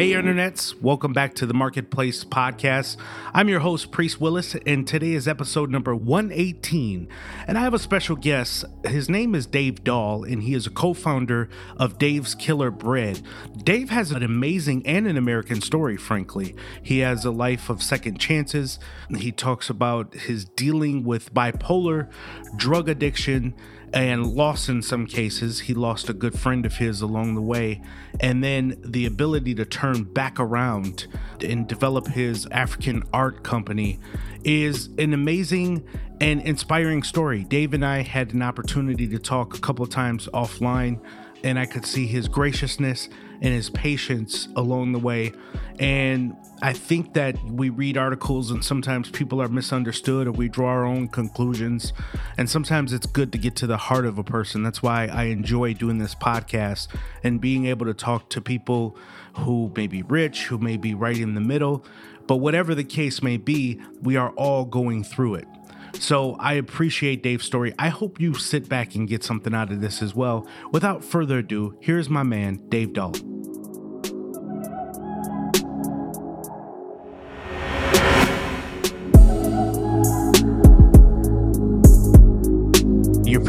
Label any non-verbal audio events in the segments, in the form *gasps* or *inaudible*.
Hey, internets, welcome back to the Marketplace Podcast. I'm your host, Priest Willis, and today is episode number 118. And I have a special guest. His name is Dave Dahl, and he is a co founder of Dave's Killer Bread. Dave has an amazing and an American story, frankly. He has a life of second chances. He talks about his dealing with bipolar, drug addiction, and loss in some cases. He lost a good friend of his along the way. And then the ability to turn back around and develop his African art company is an amazing and inspiring story. Dave and I had an opportunity to talk a couple of times offline, and I could see his graciousness and his patience along the way. And I think that we read articles and sometimes people are misunderstood or we draw our own conclusions. And sometimes it's good to get to the heart of a person. That's why I enjoy doing this podcast and being able to talk to people who may be rich, who may be right in the middle. But whatever the case may be, we are all going through it. So I appreciate Dave's story. I hope you sit back and get something out of this as well. Without further ado, here's my man, Dave Dahl.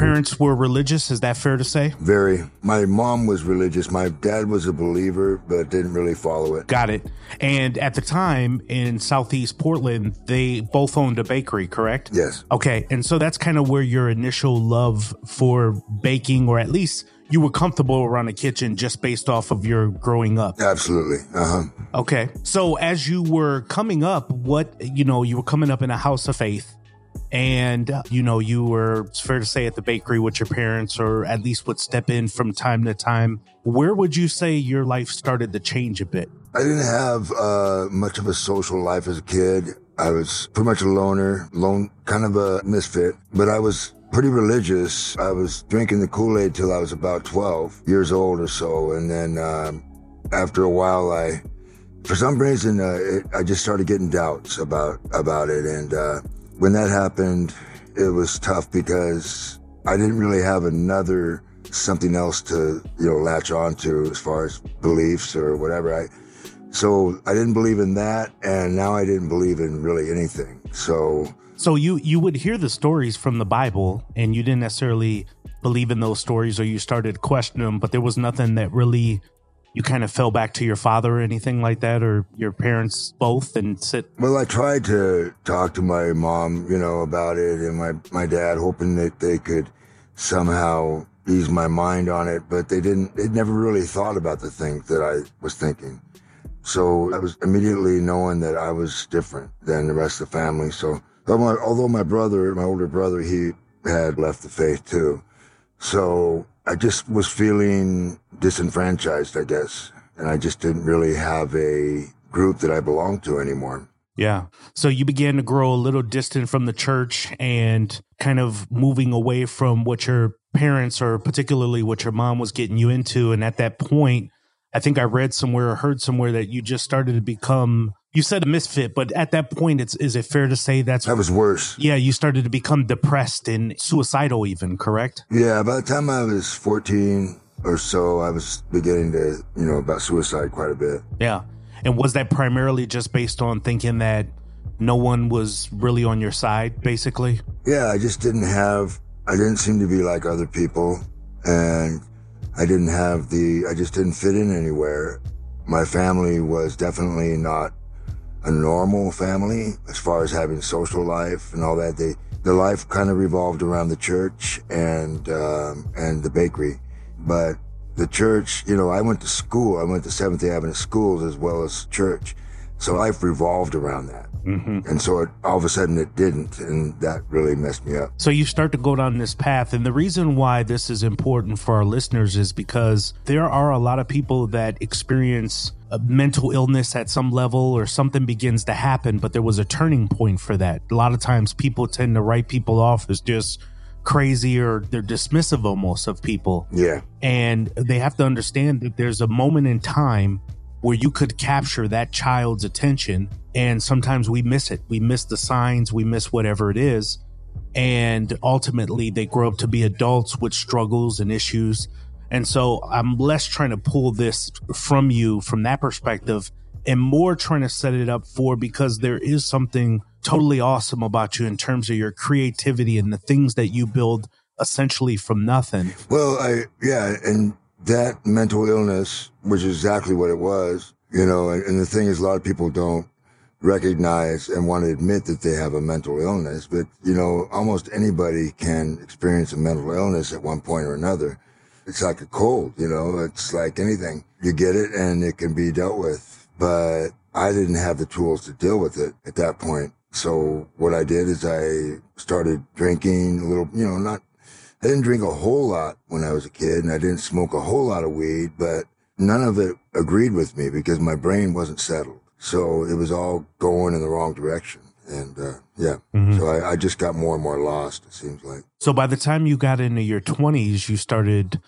Parents were religious, is that fair to say? Very. My mom was religious. My dad was a believer, but didn't really follow it. Got it. And at the time in Southeast Portland, they both owned a bakery, correct? Yes. Okay. And so that's kind of where your initial love for baking, or at least you were comfortable around the kitchen just based off of your growing up. Absolutely. Uh huh. Okay. So as you were coming up, what, you know, you were coming up in a house of faith and you know you were it's fair to say at the bakery with your parents or at least would step in from time to time. Where would you say your life started to change a bit? I didn't have uh, much of a social life as a kid. I was pretty much a loner lone kind of a misfit but i was pretty religious. I was drinking the kool-aid till i was about 12 years old or so. And then um, after a while i for some reason uh, it, i just started getting doubts about about it. And uh, when that happened, it was tough because I didn't really have another something else to, you know, latch on to as far as beliefs or whatever. I, so I didn't believe in that. And now I didn't believe in really anything. So, so you, you would hear the stories from the Bible and you didn't necessarily believe in those stories or you started to question them, but there was nothing that really you kind of fell back to your father or anything like that, or your parents both, and sit? Well, I tried to talk to my mom, you know, about it, and my my dad, hoping that they could somehow ease my mind on it, but they didn't. They never really thought about the things that I was thinking. So I was immediately knowing that I was different than the rest of the family. So although my brother, my older brother, he had left the faith too. So I just was feeling disenfranchised, I guess. And I just didn't really have a group that I belonged to anymore. Yeah. So you began to grow a little distant from the church and kind of moving away from what your parents or particularly what your mom was getting you into. And at that point, I think I read somewhere or heard somewhere that you just started to become you said a misfit, but at that point, it's is it fair to say that's that was worse? Yeah, you started to become depressed and suicidal, even correct? Yeah, by the time I was fourteen or so, I was beginning to you know about suicide quite a bit. Yeah, and was that primarily just based on thinking that no one was really on your side, basically? Yeah, I just didn't have. I didn't seem to be like other people, and I didn't have the. I just didn't fit in anywhere. My family was definitely not a normal family as far as having social life and all that. They, their life kind of revolved around the church and, um, and the bakery. But the church, you know, I went to school. I went to Seventh Adventist schools as well as church. So life revolved around that. Mm-hmm. And so it, all of a sudden it didn't. And that really messed me up. So you start to go down this path. And the reason why this is important for our listeners is because there are a lot of people that experience a mental illness at some level or something begins to happen, but there was a turning point for that. A lot of times people tend to write people off as just crazy or they're dismissive almost of people. Yeah. And they have to understand that there's a moment in time where you could capture that child's attention. And sometimes we miss it. We miss the signs, we miss whatever it is. And ultimately, they grow up to be adults with struggles and issues. And so I'm less trying to pull this from you from that perspective and more trying to set it up for because there is something totally awesome about you in terms of your creativity and the things that you build essentially from nothing. Well, I, yeah. And that mental illness, which is exactly what it was, you know, and, and the thing is, a lot of people don't recognize and want to admit that they have a mental illness, but you know, almost anybody can experience a mental illness at one point or another. It's like a cold, you know, it's like anything. You get it and it can be dealt with, but I didn't have the tools to deal with it at that point. So what I did is I started drinking a little, you know, not, I didn't drink a whole lot when I was a kid and I didn't smoke a whole lot of weed, but none of it agreed with me because my brain wasn't settled. So it was all going in the wrong direction. And, uh, yeah. Mhm. So I, I just got more and more lost, it seems like. So by the time you got into your 20s, you started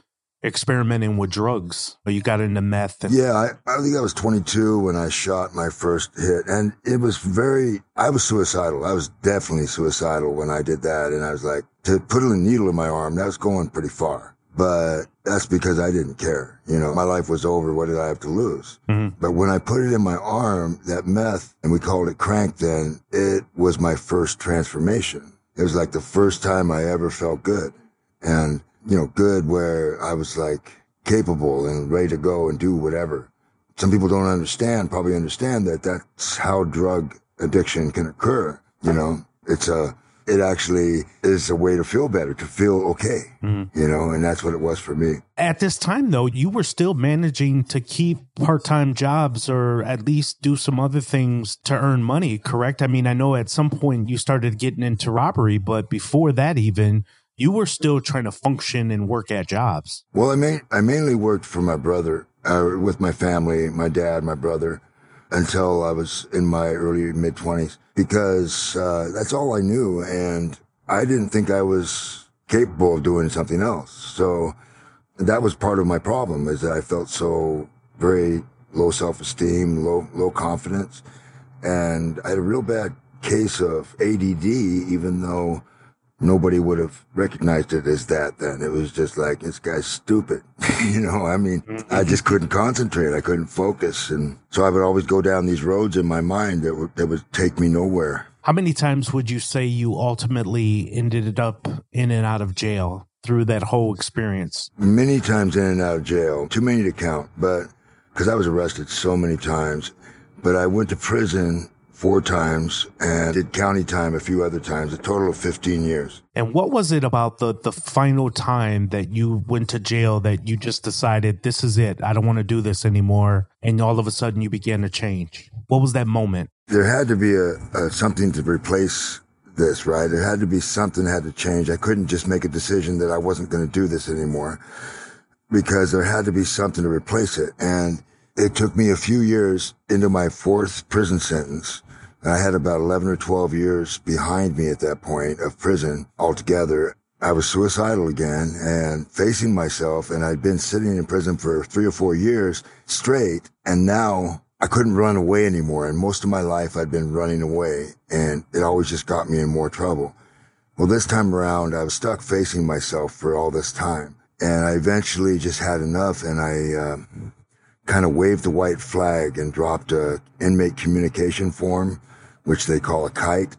experimenting with drugs or you got into meth. And, Yeah, I, I think I was 22 when I shot my first hit, and it was very. I was suicidal. I was definitely suicidal when I did that, and I was like, to put a needle in my arm, that was going pretty far. But that's because I didn't care. You know, my life was over. What did I have to lose? Mhm. But when I put it in my arm, that meth, and we called it crank then, it was my first transformation. It was like the first time I ever felt good. And, you know, good where I was like capable and ready to go and do whatever. Some people don't understand, probably understand that that's how drug addiction can occur. You know, it's a, it actually is a way to feel better, to feel okay, Mhm. you know, and that's what it was for me. At this time, though, you were still managing to keep part time jobs or at least do some other things to earn money, correct? I mean, I know at some point you started getting into robbery, but before that, even, you were still trying to function and work at jobs. Well, I main, I mainly worked for my brother, uh, with my family, my dad, my brother, until I was in my early mid twenties, because uh, that's all I knew, and I didn't think I was capable of doing something else. So that was part of my problem, is that I felt so very low self esteem, low low confidence, and I had a real bad case of ADD, even though nobody would have recognized it as that then. It was just like, this guy's stupid. *laughs* you know, I mean, I mm-hmm. just couldn't concentrate. I couldn't focus. And so I would always go down these roads in my mind that would, that would take me nowhere. How many times would you say you ultimately ended up in and out of jail through that whole experience? Many times in and out of jail, too many to count, but because I was arrested so many times, but I went to prison four times and did county time a few other times, a total of 15 years. And what was it about the the final time that you went to jail that you just decided this is it? I don't want to do this anymore, and all of a sudden you began to change. What was that moment? there had to be a, a something to replace this, right? There had to be something that had to change. I couldn't just make a decision that I wasn't going to do this anymore because there had to be something to replace it. And it took me a few years into my fourth prison sentence. I had about 11 or 12 years behind me at that point of prison altogether. I was suicidal again and facing myself and I'd been sitting in prison for three or four years straight. And now I couldn't run away anymore. And most of my life I'd been running away and it always just got me in more trouble. Well, this time around, I was stuck facing myself for all this time. And I eventually just had enough and I, uh, kind of waved the white flag and dropped a inmate communication form, which they call a kite.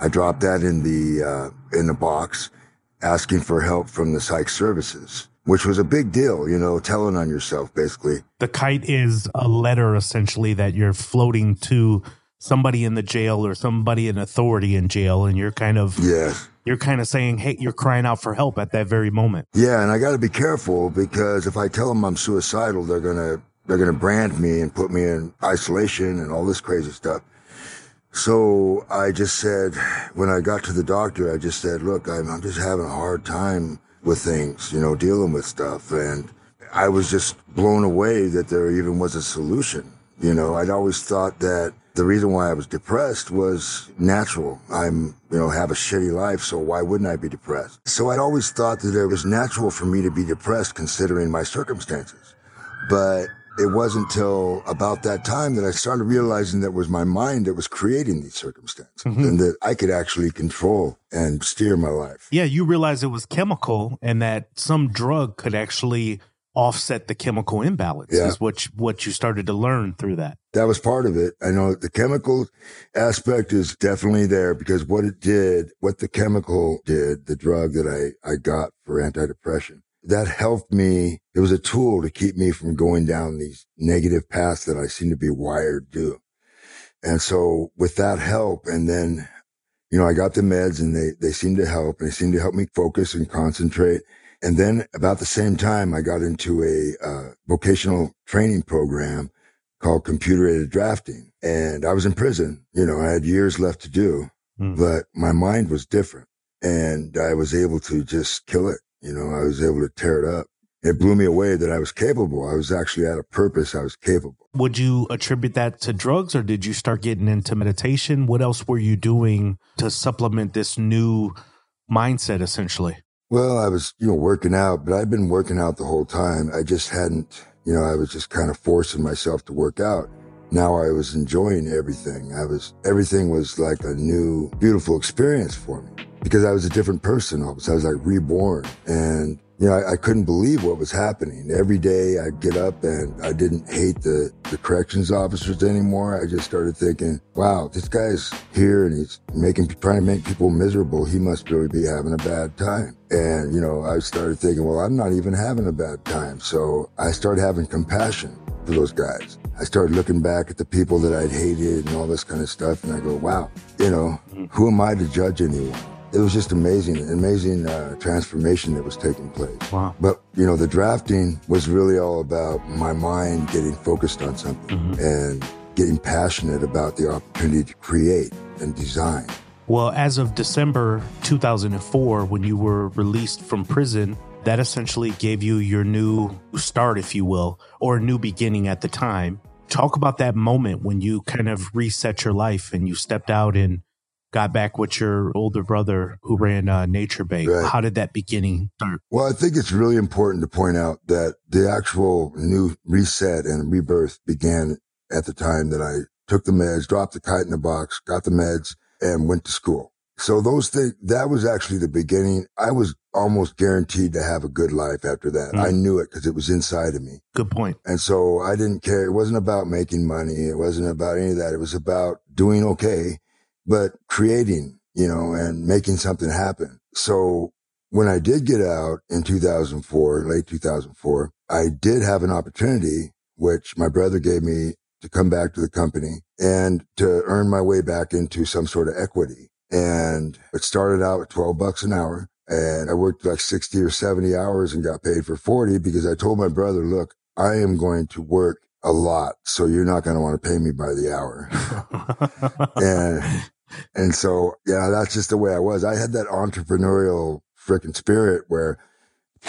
I dropped that in the, uh, in the box asking for help from the psych services, which was a big deal, you know, telling on yourself basically. The kite is a letter essentially that you're floating to somebody in the jail or somebody in authority in jail, and you're kind of Yes. you're kind of saying, hey, you're crying out for help at that very moment. Yeah, and I got to be careful because if I tell them I'm suicidal, they're gonna they're gonna brand me and put me in isolation and all this crazy stuff. So I just said, when I got to the doctor, I just said, look, I'm, I'm just having a hard time with things, you know, dealing with stuff. And I was just blown away that there even was a solution. You know, I'd always thought that the reason why I was depressed was natural. I'm, you know, have a shitty life, so why wouldn't I be depressed? So I'd always thought that it was natural for me to be depressed considering my circumstances. But it wasn't until about that time that I started realizing that it was my mind that was creating these circumstances Mhm. and that I could actually control and steer my life. Yeah, you realize it was chemical and that some drug could actually offset the chemical imbalance Yeah. is what you, what you started to learn through that. That was part of it. I know the chemical aspect is definitely there because what it did, what the chemical did, the drug that I, I got for antidepressant, that helped me. It was a tool to keep me from going down these negative paths that I seem to be wired to. And so with that help, and then, you know, I got the meds and they, they seemed to help and they seemed to help me focus and concentrate. And then about the same time, I got into a uh, vocational training program called computer aided drafting. And I was in prison. You know, I had years left to do, Mm. but my mind was different and I was able to just kill it. You know, I was able to tear it up. It blew me away that I was capable. I was actually at a purpose. I was capable. Would you attribute that to drugs or did you start getting into meditation? What else were you doing to supplement this new mindset essentially? Well, I was, you know, working out, but I'd been working out the whole time. I just hadn't, you know, I was just kind of forcing myself to work out. Now I was enjoying everything. I was, everything was like a new, beautiful experience for me because I was a different person. a sudden. I was like reborn and, you know, I, I couldn't believe what was happening. Every day I'd get up and I didn't hate the, the corrections officers anymore. I just started thinking, wow, this guy's here and he's making, trying to make people miserable. He must really be having a bad time. And, you know, I started thinking, well, I'm not even having a bad time. So I started having compassion for those guys. I started looking back at the people that I'd hated and all this kind of stuff. And I go, wow, you know, mm-hmm. who am I to judge anyone? It was just amazing, amazing uh, transformation that was taking place. Wow. But, you know, the drafting was really all about my mind getting focused on something and getting passionate about the opportunity to create and design. Well, as of December 2004, when you were released from prison, that essentially gave you your new start, if you will, or a new beginning at the time. Talk about that moment when you kind of reset your life and you stepped out and got back with your older brother who ran uh, NatureBake. Right. How did that beginning start? Well, I think it's really important to point out that the actual new reset and rebirth began at the time that I took the meds, dropped the kite in the box, got the meds, and went to school. So those things, that was actually the beginning. I was almost guaranteed to have a good life after that. Mm. I knew it because it was inside of me. Good point. And so I didn't care. It wasn't about making money. It wasn't about any of that. It was about doing okay, but creating, you know, and making something happen. So when I did get out in 2004, late 2004, I did have an opportunity, which my brother gave me to come back to the company and to earn my way back into some sort of equity. And it started out at 12 bucks an hour. And I worked like 60 or 70 hours and got paid for 40 because I told my brother, look, I am going to work a lot. So you're not going to want to pay me by the hour. *laughs* and, and so, yeah, that's just the way I was. I had that entrepreneurial freaking spirit where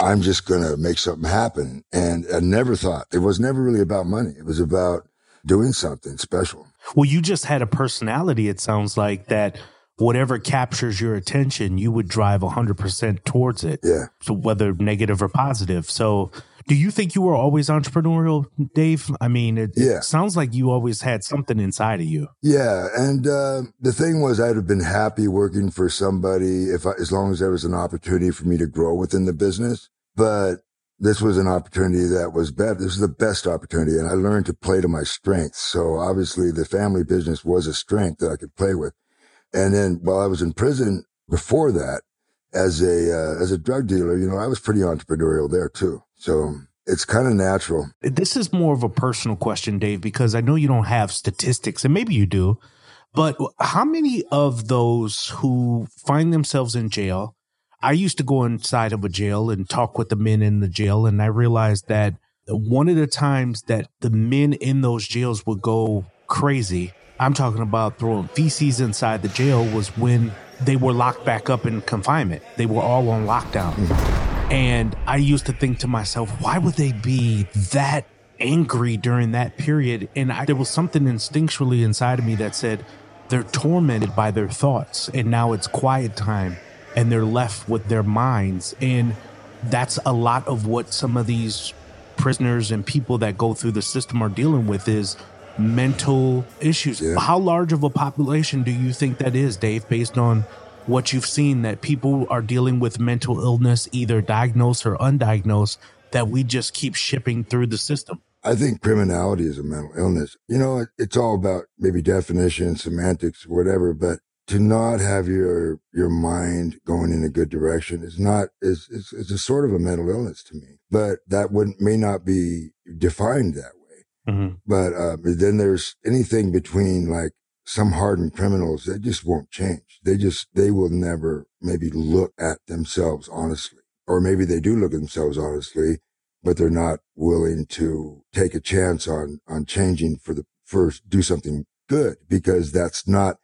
I'm just going to make something happen. And I never thought it was never really about money. It was about doing something special. Well, you just had a personality, it sounds like, that whatever captures your attention, you would drive 100% towards it. Yeah. So whether negative or positive. So do you think you were always entrepreneurial, Dave? I mean, it, Yeah. it sounds like you always had something inside of you. Yeah, and uh, the thing was, I'd have been happy working for somebody if I, as long as there was an opportunity for me to grow within the business. But this was an opportunity that was better. This was the best opportunity, and I learned to play to my strengths. So obviously, the family business was a strength that I could play with. And then while I was in prison before that, as a uh, as a drug dealer, you know, I was pretty entrepreneurial there too. So it's kind of natural. This is more of a personal question, Dave, because I know you don't have statistics, and maybe you do, But how many of those who find themselves in jail? I used to go inside of a jail and talk with the men in the jail, and I realized that one of the times that the men in those jails would go crazy, I'm talking about throwing feces inside the jail, was when they were locked back up in confinement. They were all on lockdown. Mm-hmm. And I used to think to myself, why would they be that angry during that period? And I, there was something instinctually inside of me that said, they're tormented by their thoughts and now it's quiet time and they're left with their minds and that's a lot of what some of these prisoners and people that go through the system are dealing with is mental issues Yeah. how large of a population do you think that is dave based on what you've seen that people are dealing with mental illness either diagnosed or undiagnosed that we just keep shipping through the system I think criminality is a mental illness. You know, it, it's all about maybe definition, semantics, whatever, but to not have your, your mind going in a good direction is not, is, is, is a sort of a mental illness to me, but that wouldn't, may not be defined that way. mm-hmm. But, uh, but then there's anything between like some hardened criminals that just won't change. They just, they will never maybe look at themselves honestly, or maybe they do look at themselves honestly, but they're not willing to take a chance on, on changing for the first, do something good because that's not,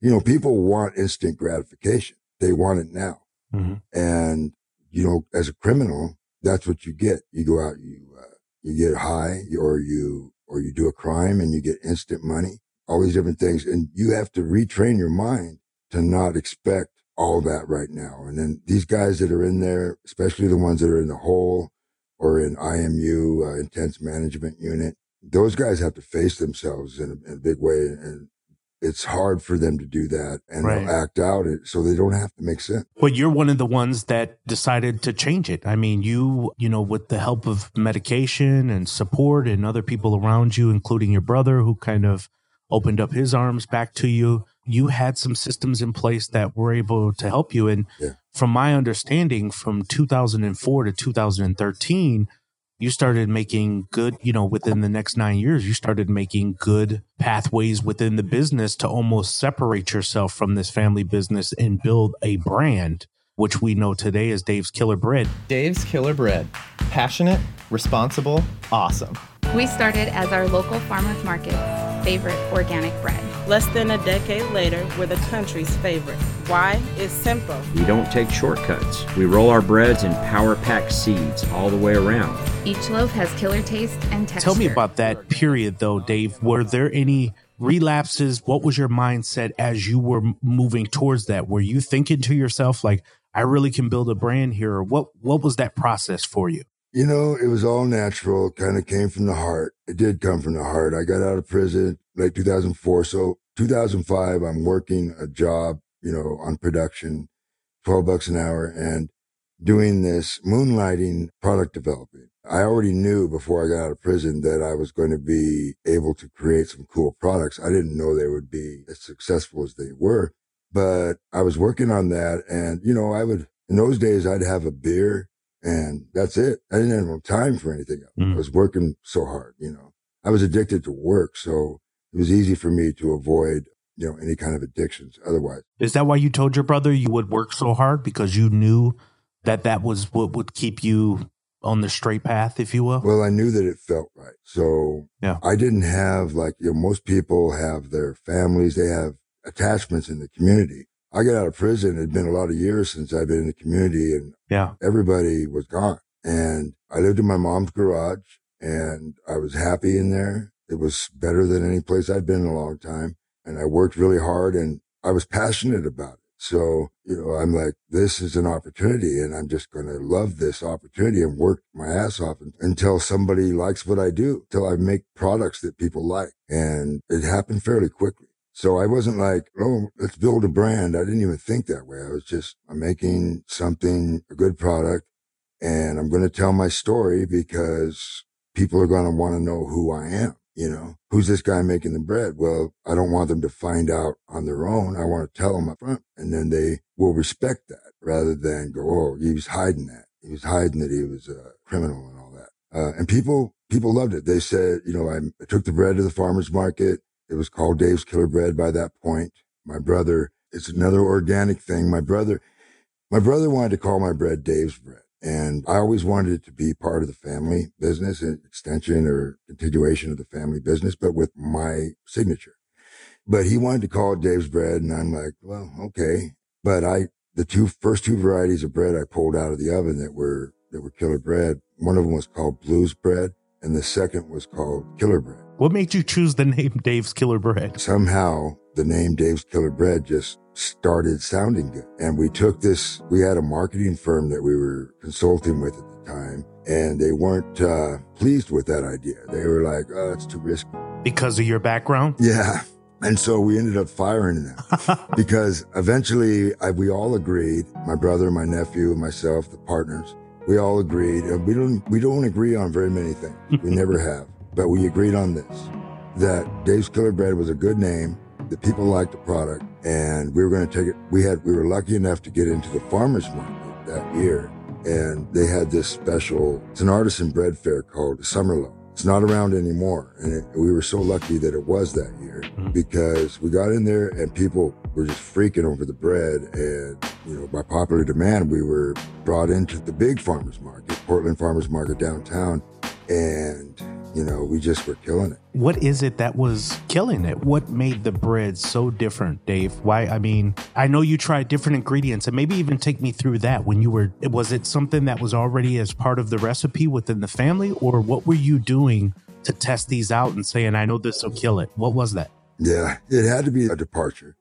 you know, people want instant gratification. They want it now. Mhm. And, you know, as a criminal, that's what you get. You go out, you, uh, you get high or you, or you do a crime and you get instant money, all these different things. And you have to retrain your mind to not expect all that right now. And then these guys that are in there, especially the ones that are in the hole or in IMU, uh, intense management unit, those guys have to face themselves in a, in a big way. And it's hard for them to do that and Right. they'll act out it so they don't have to make sense. But you're one of the ones that decided to change it. I mean, you, you know, with the help of medication and support and other people around you, including your brother who kind of opened up his arms back to you, you had some systems in place that were able to help you. And Yeah. from my understanding, from 2004 to 2013, you started making good, you know, within the next nine years, you started making good pathways within the business to almost separate yourself from this family business and build a brand, which we know today as Dave's Killer Bread. Dave's Killer Bread. Passionate, responsible, awesome. We started as our local farmers market's favorite organic bread. Less than a decade later, we're the country's favorite. Why? It's simple. We don't take shortcuts. We roll our breads in power packed seeds all the way around. Each loaf has killer taste and texture. Tell me about that period, though, Dave. Were there any relapses? What was your mindset as you were moving towards that? Were you thinking to yourself, like, I really can build a brand here? Or what, what was that process for you? You know, it was all natural, kind of came from the heart. It did come from the heart. I got out of prison late 2004. So 2005, I'm working a job, you know, on production, 12 bucks an hour and doing this moonlighting product developing. I already knew before I got out of prison that I was going to be able to create some cool products. I didn't know they would be as successful as they were, but I was working on that. And, you know, I would, in those days, I'd have a beer and that's it. I didn't have no time for anything else. Mm. I was working so hard, you know, I was addicted to work. So it was easy for me to avoid, you know, any kind of addictions otherwise. Is that why you told your brother you would work so hard? Because you knew that that was what would keep you on the straight path, if you will? Well, I knew that it felt right. So Yeah. I didn't have like, you know, most people have their families, they have attachments in the community. I got out of prison. It had been a lot of years since I'd been in the community and Yeah. everybody was gone. And I lived in my mom's garage and I was happy in there. It was better than any place I'd been in a long time. And I worked really hard and I was passionate about it. So, you know, I'm like, this is an opportunity and I'm just going to love this opportunity and work my ass off until somebody likes what I do, till I make products that people like. And it happened fairly quickly. So I wasn't like, oh, let's build a brand. I didn't even think that way. I was just, I'm making something, a good product and I'm going to tell my story because people are going to want to know who I am. You know, who's this guy making the bread? Well, I don't want them to find out on their own. I want to tell them up front and then they will respect that rather than go, Oh, he was hiding that. He was hiding that he was a criminal and all that. Uh, and people, people loved it. They said, you know, I, I took the bread to the farmer's market. It was called Dave's Killer Bread by that point. My brother, it's another organic thing. My brother, my brother wanted to call my bread Dave's bread. And I always wanted it to be part of the family business, an extension or continuation of the family business, but with my signature. But he wanted to call it Dave's bread. And I'm like, well, okay. But I, the two first two varieties of bread I pulled out of the oven that were, that were killer bread. One of them was called blues bread and the second was called killer bread. What made you choose the name *laughs* Dave's Killer Bread? Somehow the name Dave's Killer Bread just started sounding good. And we took this, we had a marketing firm that we were consulting with at the time and they weren't uh, pleased with that idea. They were like, oh, it's too risky. Because of your background? Yeah. And so we ended up firing them *laughs* because eventually I, we all agreed, my brother, my nephew, myself, the partners, we all agreed. And we don't, we don't agree on very many things. We never *laughs* have, but we agreed on this, that Dave's Killer Bread was a good name. that people liked the product and we were going to take it. We had, we were lucky enough to get into the farmer's market that year. And they had this special, it's an artisan bread fair called Summer Loaf. It's not around anymore. And it, we were so lucky that it was that year mm. because we got in there and people were just freaking over the bread. And, you know, by popular demand, we were brought into the big farmer's market, Portland Farmer's Market downtown. And, you know, we just were killing it. What is it that was killing it? What made the bread so different, Dave? Why? I mean, I know you tried different ingredients and maybe even take me through that when you were, was it something that was already as part of the recipe within the family or what were you doing to test these out and saying, I know this will kill it? What was that? Yeah, it had to be a departure.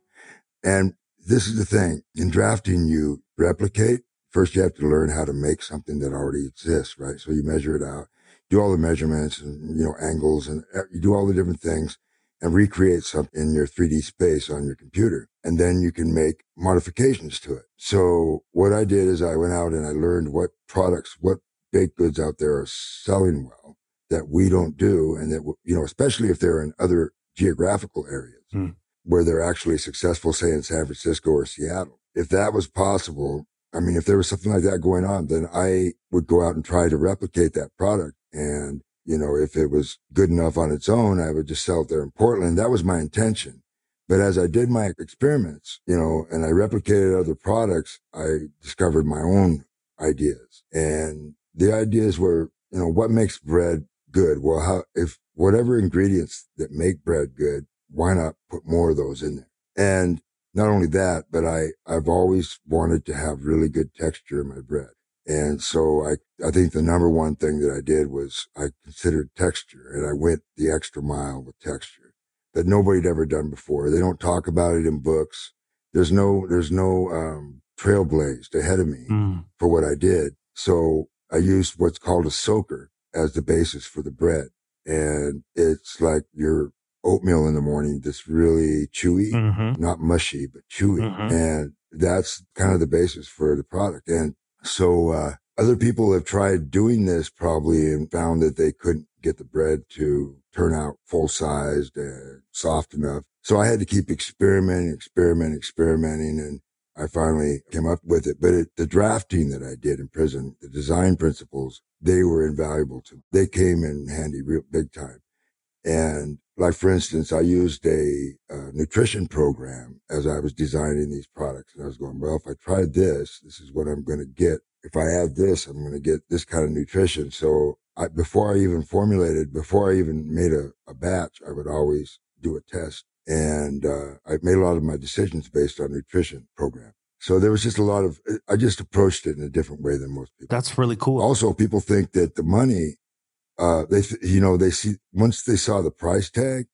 And this is the thing in drafting, you replicate. First, you have to learn how to make something that already exists, right? So you measure it out do all the measurements and, you know, angles and uh, you do all the different things and recreate something in your 3D space on your computer. And then you can make modifications to it. So what I did is I went out and I learned what products, what baked goods out there are selling well that we don't do. And that, you know, especially if they're in other geographical areas Hmm. where they're actually successful, say in San Francisco or Seattle. If that was possible, I mean, if there was something like that going on, then I would go out and try to replicate that product. And, you know, if it was good enough on its own, I would just sell it there in Portland. That was my intention. But as I did my experiments, you know, and I replicated other products, I discovered my own ideas. And the ideas were, you know, what makes bread good? Well, how, if whatever ingredients that make bread good, why not put more of those in there? And not only that, but I, I've always wanted to have really good texture in my bread. And so I, I think the number one thing that I did was I considered texture and I went the extra mile with texture that nobody had ever done before. They don't talk about it in books. There's no, there's no, um, trailblazed ahead of me Mm. for what I did. So I used what's called a soaker as the basis for the bread. And it's like your oatmeal in the morning that's really chewy, Mhm. not mushy, but chewy. Mhm. And that's kind of the basis for the product. And so, uh, other people have tried doing this probably and found that they couldn't get the bread to turn out full sized and soft enough. So I had to keep experimenting, experimenting, experimenting. And I finally came up with it. But it, the drafting that I did in prison, the design principles, they were invaluable to me. They came in handy real big time. And like, for instance, I used a, uh nutrition program as I was designing these products. And I was going, well, if I try this, this is what I'm going to get. If I add this, I'm going to get this kind of nutrition. So I, before I even formulated, before I even made a, a batch, I would always do a test. And, uh, I made a lot of my decisions based on nutrition program. So there was just a lot of, I just approached it in a different way than most people. That's really cool. Also, people think that the money, uh, they, th- you know, they see, once they saw the price tag,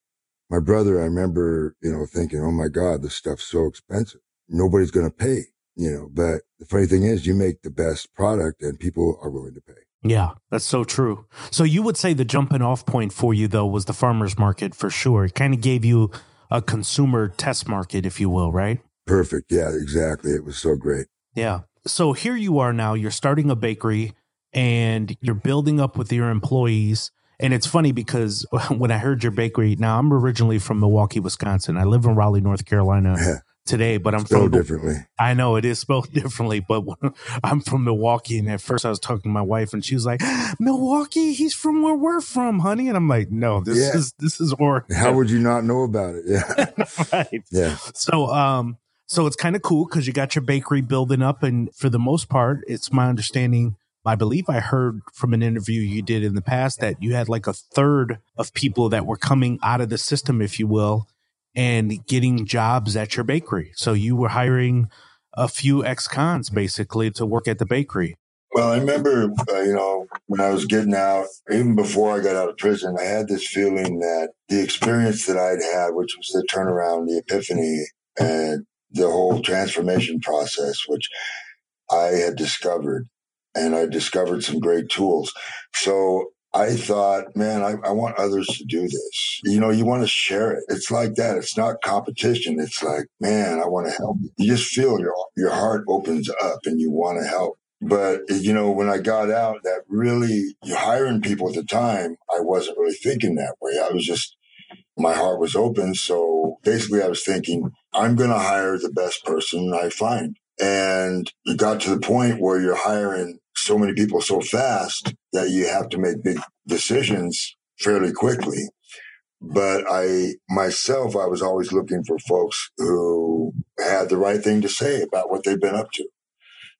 my brother, I remember, you know, thinking, oh my God, this stuff's so expensive. Nobody's going to pay, you know, but the funny thing is you make the best product and people are willing to pay. Yeah, that's so true. So you would say the jumping off point for you though was the farmers market for sure. It kind of gave you a consumer test market, if you will, right? Perfect. Yeah, exactly. It was so great. Yeah. So here you are now, you're starting a bakery and you're building up with your employees. And it's funny because *laughs* when I heard your bakery, now I'm originally from Milwaukee, Wisconsin. I live in Raleigh, North Carolina *laughs* today, but I'm Spelled from differently. I know it is spelled *laughs* differently, but I'm from Milwaukee, and at first I was talking to my wife, and she was like, *gasps* "Milwaukee, he's from where we're from, honey," and I'm like, "No, this Yeah. is this is Oregon." How would you not know about it? Yeah. right. Yeah. So, um, so it's kind of cool because you got your bakery building up, and for the most part, it's my understanding. I believe I heard from an interview you did in the past that you had like a third of people that were coming out of the system, if you will, and getting jobs at your bakery. So you were hiring a few ex-cons basically to work at the bakery. Well, I remember, uh, you know, when I was getting out, even before I got out of prison, I had this feeling that the experience that I'd had, which was the turnaround, the epiphany, and the whole transformation process, which I had discovered, and I discovered some great tools. So I thought, man, I, I want others to do this. You know, you want to share it. It's like that. It's not competition. It's like, man, I want to help. You just feel your your heart opens up and you want to help. But you know, when I got out, that really you hiring people at the time, I wasn't really thinking that way. I was just my heart was open. So basically, I was thinking, I'm going to hire the best person I find. And it got to the point where you're hiring so many people so fast that you have to make big decisions fairly quickly. But I myself, I was always looking for folks who had the right thing to say about what they've been up to.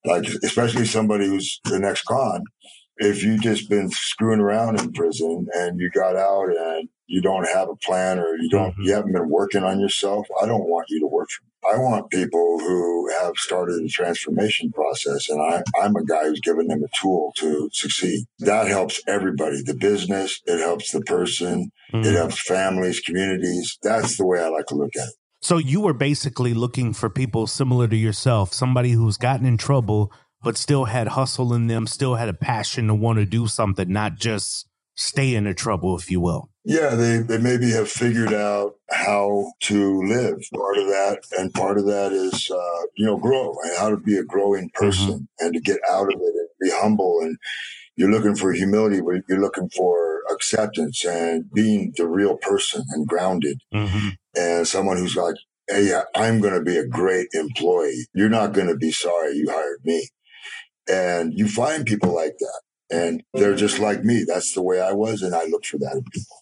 Like, especially somebody who's the next con. If you just been screwing around in prison and you got out and you don't have a plan or you don't, mm-hmm. you haven't been working on yourself, I don't want you to work for me. I want people who have started a transformation process and I, I'm a guy who's given them a tool to succeed. That helps everybody, the business, it helps the person, it mm-hmm. helps families, communities. That's the way I like to look at it. So you were basically looking for people similar to yourself, somebody who's gotten in trouble but still had hustle in them, still had a passion to want to do something, not just stay in the trouble, if you will. Yeah, they, they maybe have figured out how to live. Part of that, and part of that is, uh, you know, grow and how to be a growing person and to get out of it and be humble. And you're looking for humility, but you're looking for acceptance and being the real person and grounded. And someone who's like, hey, I'm going to be a great employee. You're not going to be sorry you hired me. And you find people like that. And they're just like me. That's the way I was. And I look for that in people.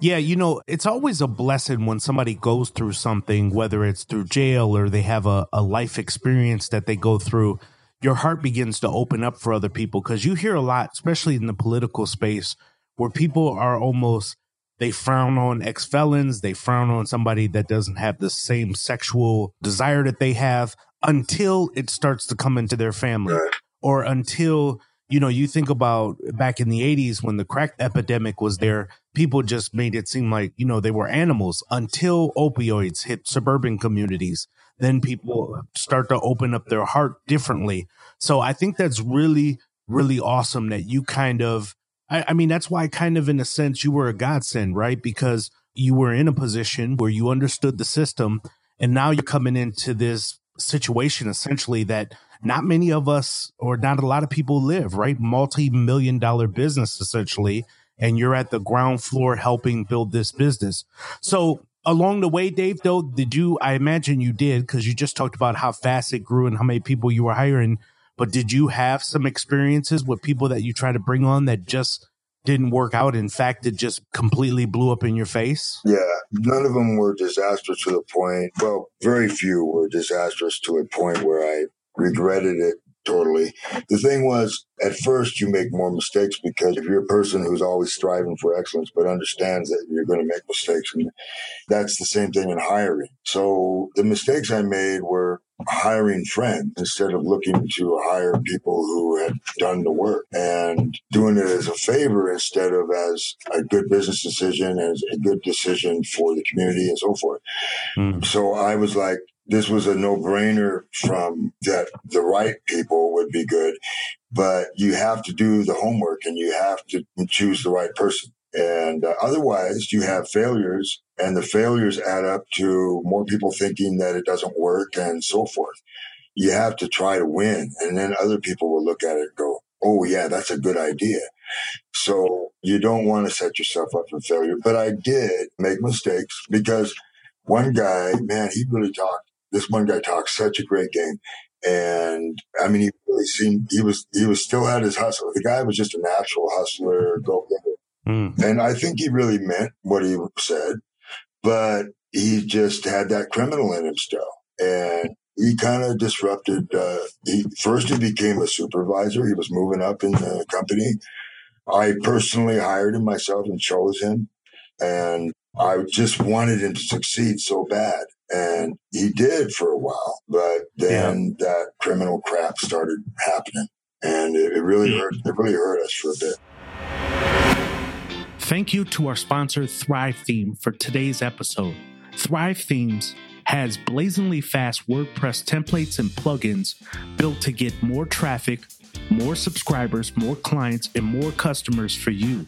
Yeah, you know, it's always a blessing when somebody goes through something, whether it's through jail or they have a, a life experience that they go through. Your heart begins to open up for other people because you hear a lot, especially in the political space, where people are almost they frown on ex felons, they frown on somebody that doesn't have the same sexual desire that they have until it starts to come into their family or until you know you think about back in the 80s when the crack epidemic was there people just made it seem like you know they were animals until opioids hit suburban communities. Then people start to open up their heart differently. So i think that's really really awesome that you kind of I, I mean that's why kind of in a sense you were a godsend right? Because you were in a position where you understood the system and now you're coming into this situation essentially that not many of us or not a lot of people live, right? Multi million dollar business essentially. And you're at the ground floor helping build this business. So along the way, Dave, though, did you, I imagine you did, because you just talked about how fast it grew and how many people you were hiring. But did you have some experiences with people that you try to bring on that just didn't work out? In fact, it just completely blew up in your face? Yeah, none of them were disastrous to the point. Well, very few were disastrous to a point where I regretted it totally. The thing was, at first, you make more mistakes because if you're a person who's always striving for excellence, but understands that you're going to make mistakes, and that's the same thing in hiring. So the mistakes I made were hiring friends instead of looking to hire people who had done the work and doing it as a favor instead of as a good business decision, as a good decision for the community and so forth. Hmm. So I was like, this was a no brainer from that the right people would be good, but you have to do the homework and you have to choose the right person. And uh, otherwise, you have failures, and the failures add up to more people thinking that it doesn't work and so forth. You have to try to win, and then other people will look at it and go, Oh, yeah, that's a good idea. So you don't want to set yourself up for failure. But I did make mistakes because one guy, man, he really talked this one guy talks such a great game. And I mean, he really seemed, he was, he was still at his hustle. The guy was just a natural hustler, go getter. Mm. And I think he really meant what he said, but he just had that criminal in him still. And he kind of disrupted. Uh, he first he became a supervisor. He was moving up in the company. I personally hired him myself and chose him, and I just wanted him to succeed so bad, and he did for a while. But then yeah. that criminal crap started happening, and it, it really hmm. hurt. It really hurt us for a bit. Thank you to our sponsor, Thrive Theme, for today's episode. Thrive Themes has blazingly fast WordPress templates and plugins built to get more traffic, more subscribers, more clients, and more customers for you.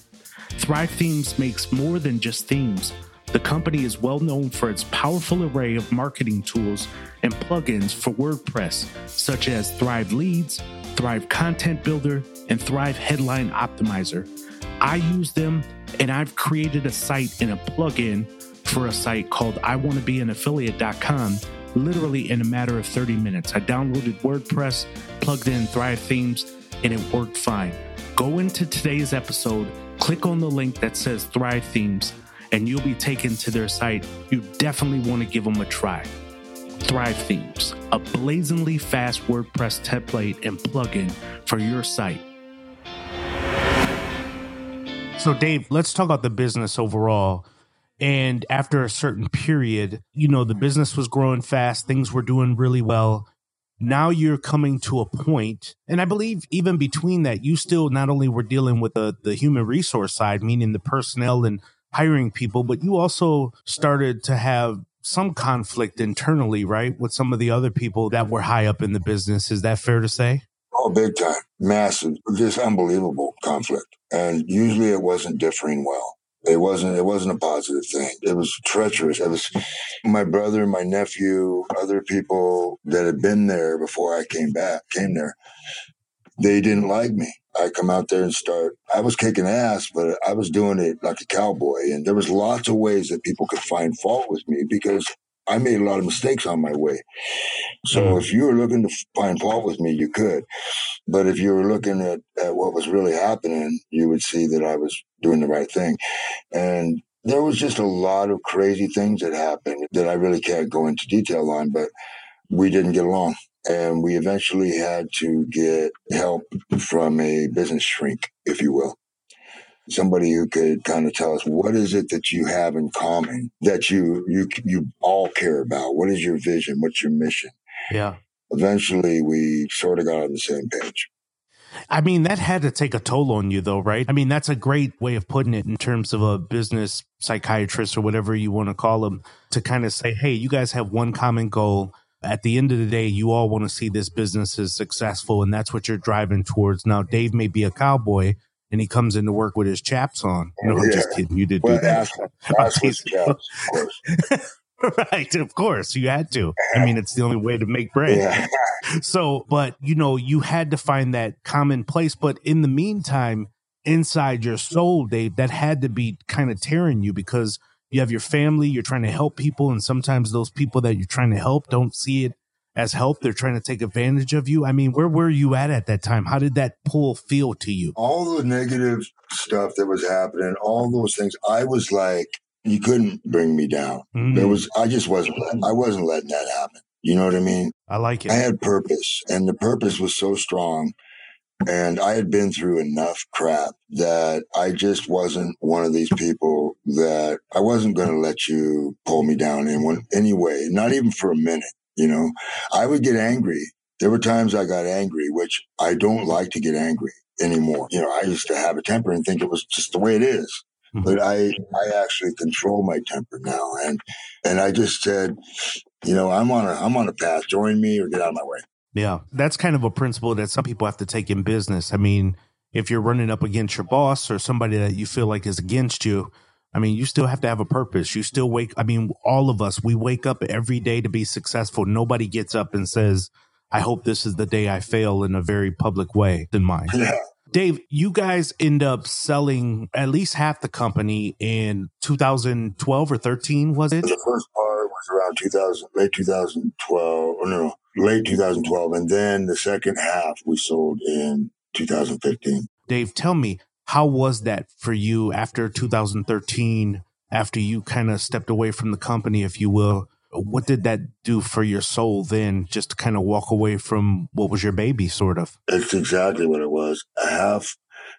Thrive Themes makes more than just themes. The company is well known for its powerful array of marketing tools and plugins for WordPress, such as Thrive Leads, Thrive Content Builder, and Thrive Headline Optimizer. I use them and I've created a site and a plugin for a site called iwannabeanaffiliate.com literally in a matter of 30 minutes. I downloaded WordPress, plugged in Thrive Themes, and it worked fine. Go into today's episode, click on the link that says Thrive Themes, and you'll be taken to their site. You definitely want to give them a try. Thrive Themes, a blazingly fast WordPress template and plugin for your site. So, Dave, let's talk about the business overall. And after a certain period, you know, the business was growing fast, things were doing really well. Now you're coming to a point, and I believe even between that, you still not only were dealing with the, the human resource side, meaning the personnel and hiring people, but you also started to have some conflict internally, right? With some of the other people that were high up in the business. Is that fair to say? Oh, big time. Massive, just unbelievable conflict. And usually it wasn't differing well. It wasn't. It wasn't a positive thing. It was treacherous. It was my brother, my nephew, other people that had been there before I came back, came there. They didn't like me. I come out there and start. I was kicking ass, but I was doing it like a cowboy. And there was lots of ways that people could find fault with me because I made a lot of mistakes on my way. So mm. if you were looking to find fault with me, you could. But if you were looking at, at what was really happening, you would see that I was doing the right thing. And there was just a lot of crazy things that happened that I really can't go into detail on, but we didn't get along. And we eventually had to get help from a business shrink, if you will somebody who could kind of tell us what is it that you have in common that you you you all care about what is your vision what's your mission yeah eventually we sort of got on the same page I mean, that had to take a toll on you, though, right? I mean, that's a great way of putting it in terms of a business psychiatrist or whatever you want to call them to kind of say, hey, you guys have one common goal. At the end of the day, you all want to see this business is successful, and that's what you're driving towards. Now, Dave may be a cowboy, and he comes into work with his chaps on. No, I'm just kidding. You did well, do that. Ask, ask *laughs* chaps, of *laughs* right, of course, you had to. I mean, it's the only way to make bread. Yeah. *laughs* so, but you know, you had to find that common place. But in the meantime, inside your soul, Dave, that had to be kind of tearing you because you have your family, you're trying to help people, and sometimes those people that you're trying to help don't see it as help. They're trying to take advantage of you. I mean, where were you at at that time? How did that pull feel to you? All the negative stuff that was happening, all those things, I was like, you couldn't bring me down. Mm. There was, I just wasn't, I wasn't letting that happen. You know what I mean? I like it. I had purpose, and the purpose was so strong. And I had been through enough crap that I just wasn't one of these people that I wasn't going to let you pull me down in one any way, not even for a minute. You know, I would get angry. There were times I got angry, which I don't like to get angry anymore. You know, I used to have a temper and think it was just the way it is. Mm-hmm. But I, I actually control my temper now. And, and I just said, you know, I'm on a, I'm on a path. Join me or get out of my way. Yeah. That's kind of a principle that some people have to take in business. I mean, if you're running up against your boss or somebody that you feel like is against you, I mean, you still have to have a purpose. You still wake. I mean, all of us, we wake up every day to be successful. Nobody gets up and says, I hope this is the day I fail in a very public way than mine. Yeah. Dave, you guys end up selling at least half the company in 2012 or 13, was it? The first part was around 2000, late 2012, or no, late 2012. And then the second half we sold in 2015. Dave, tell me, how was that for you after 2013, after you kind of stepped away from the company, if you will? What did that do for your soul then, just to kind of walk away from what was your baby, sort of? It's exactly what it was. Half,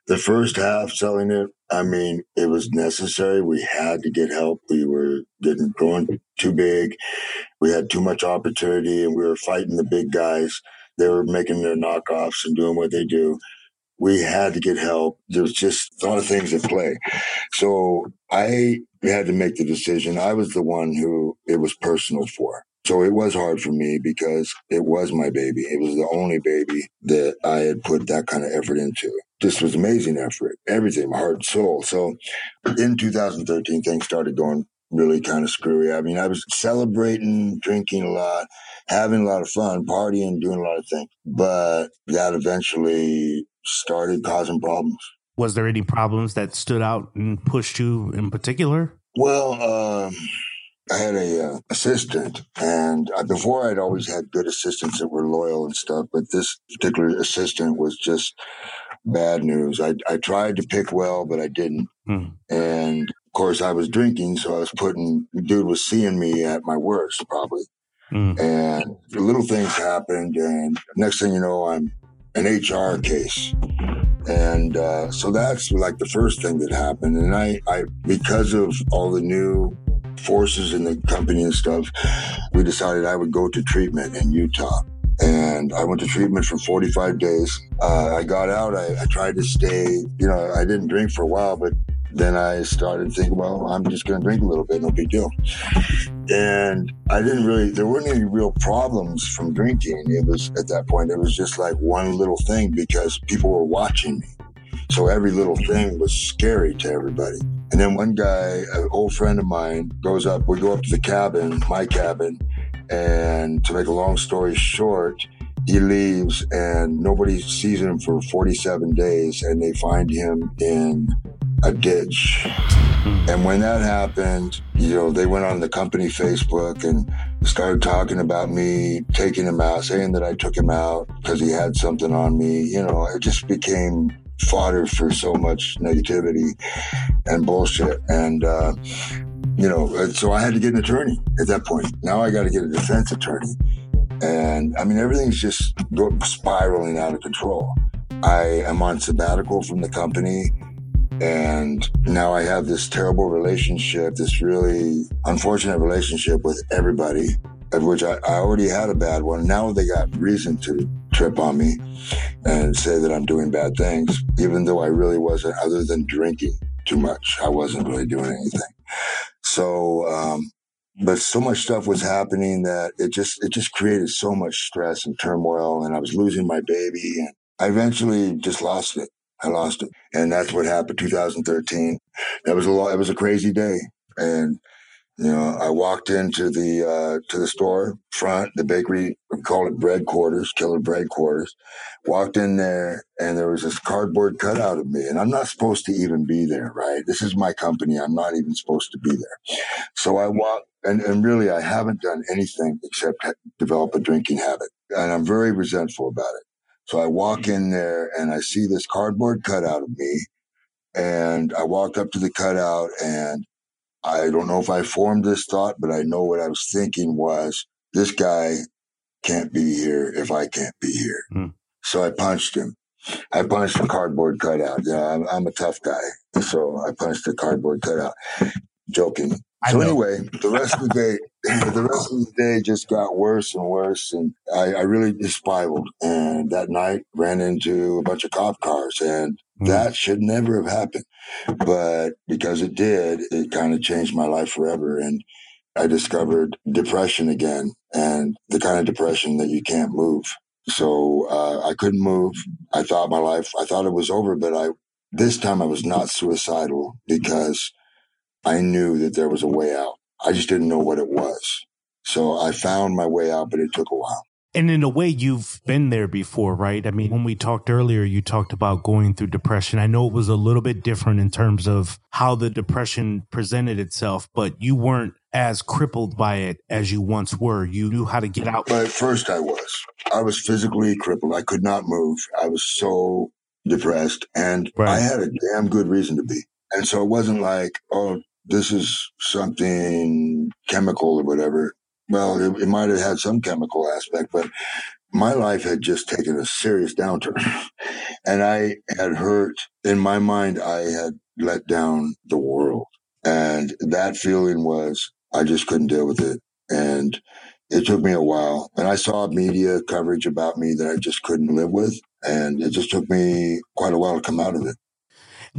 the first half selling it, I mean, it was necessary. We had to get help. We were getting going too big. We had too much opportunity and we were fighting the big guys. They were making their knockoffs and doing what they do we had to get help. There was just a lot of things at play. So I had to make the decision. I was the one who it was personal for. So it was hard for me because it was my baby. It was the only baby that I had put that kind of effort into. This was amazing effort, everything, my heart and soul. So in 2013, things started going really kind of screwy. I mean, I was celebrating, drinking a lot, having a lot of fun, partying, doing a lot of things. But that eventually started causing problems. Was there any problems that stood out and pushed you in particular? Well, um, I had a uh, assistant, and uh, before I'd always had good assistants that were loyal and stuff, but this particular assistant was just bad news. I I tried to pick well, but I didn't, mm. and of course I was drinking, so I was putting. Dude was seeing me at my worst, probably. Mm. And little things happened, and next thing you know, I'm an HR case. And uh, so that's like the first thing that happened. And I, I, because of all the new forces in the company and stuff, we decided I would go to treatment in Utah. And I went to treatment for 45 days. Uh, I got out. I, I tried to stay, you know, I didn't drink for a while, but then I started thinking, well, I'm just going to drink a little bit, no big deal. And I didn't really, there weren't any real problems from drinking. It was at that point, it was just like one little thing because people were watching me. So every little thing was scary to everybody. And then one guy, an old friend of mine, goes up, we go up to the cabin, my cabin, and to make a long story short, he leaves and nobody sees him for 47 days and they find him in a ditch. And when that happened, you know, they went on the company Facebook and started talking about me taking him out, saying that I took him out because he had something on me. You know, it just became fodder for so much negativity and bullshit. And, uh, you know, so I had to get an attorney at that point. Now I got to get a defense attorney. And I mean, everything's just spiraling out of control. I am on sabbatical from the company. And now I have this terrible relationship, this really unfortunate relationship with everybody, of which I, I, already had a bad one. Now they got reason to trip on me and say that I'm doing bad things, even though I really wasn't, other than drinking too much. I wasn't really doing anything. So, um, but so much stuff was happening that it just it just created so much stress and turmoil and I was losing my baby and I eventually just lost it. I lost it. And that's what happened 2013. That was a lot, it was a crazy day. And, you know, I walked into the, uh, to the store front, the bakery, we call it bread quarters, killer bread quarters. Walked in there and there was this cardboard cutout of me and I'm not supposed to even be there, right? This is my company. I'm not even supposed to be there. So I walked and, and really I haven't done anything except develop a drinking habit and I'm very resentful about it. So I walk in there and I see this cardboard cutout of me. And I walk up to the cutout and I don't know if I formed this thought, but I know what I was thinking was this guy can't be here if I can't be here. Mm. So I punched him. I punched the cardboard cutout. Yeah, I'm, I'm a tough guy. So I punched the cardboard cutout. Joking. So anyway, the rest of the day, *laughs* the rest of the day just got worse and worse, and I, I really just spiraled. And that night, ran into a bunch of cop cars, and mm. that should never have happened. But because it did, it kind of changed my life forever. And I discovered depression again, and the kind of depression that you can't move. So uh, I couldn't move. I thought my life, I thought it was over, but I this time I was not suicidal because I knew that there was a way out. I just didn't know what it was. So I found my way out, but it took a while. And in a way, you've been there before, right? I mean, when we talked earlier, you talked about going through depression. I know it was a little bit different in terms of how the depression presented itself, but you weren't as crippled by it as you once were. You knew how to get out. But at first, I was. I was physically crippled. I could not move. I was so depressed, and Right. I had a damn good reason to be. And so it wasn't like, oh, this is something chemical or whatever. Well, it, it might have had some chemical aspect, but my life had just taken a serious downturn. *laughs* and I had hurt, in my mind, I had let down the world. And that feeling was, I just couldn't deal with it. And it took me a while. And I saw media coverage about me that I just couldn't live with. And it just took me quite a while to come out of it.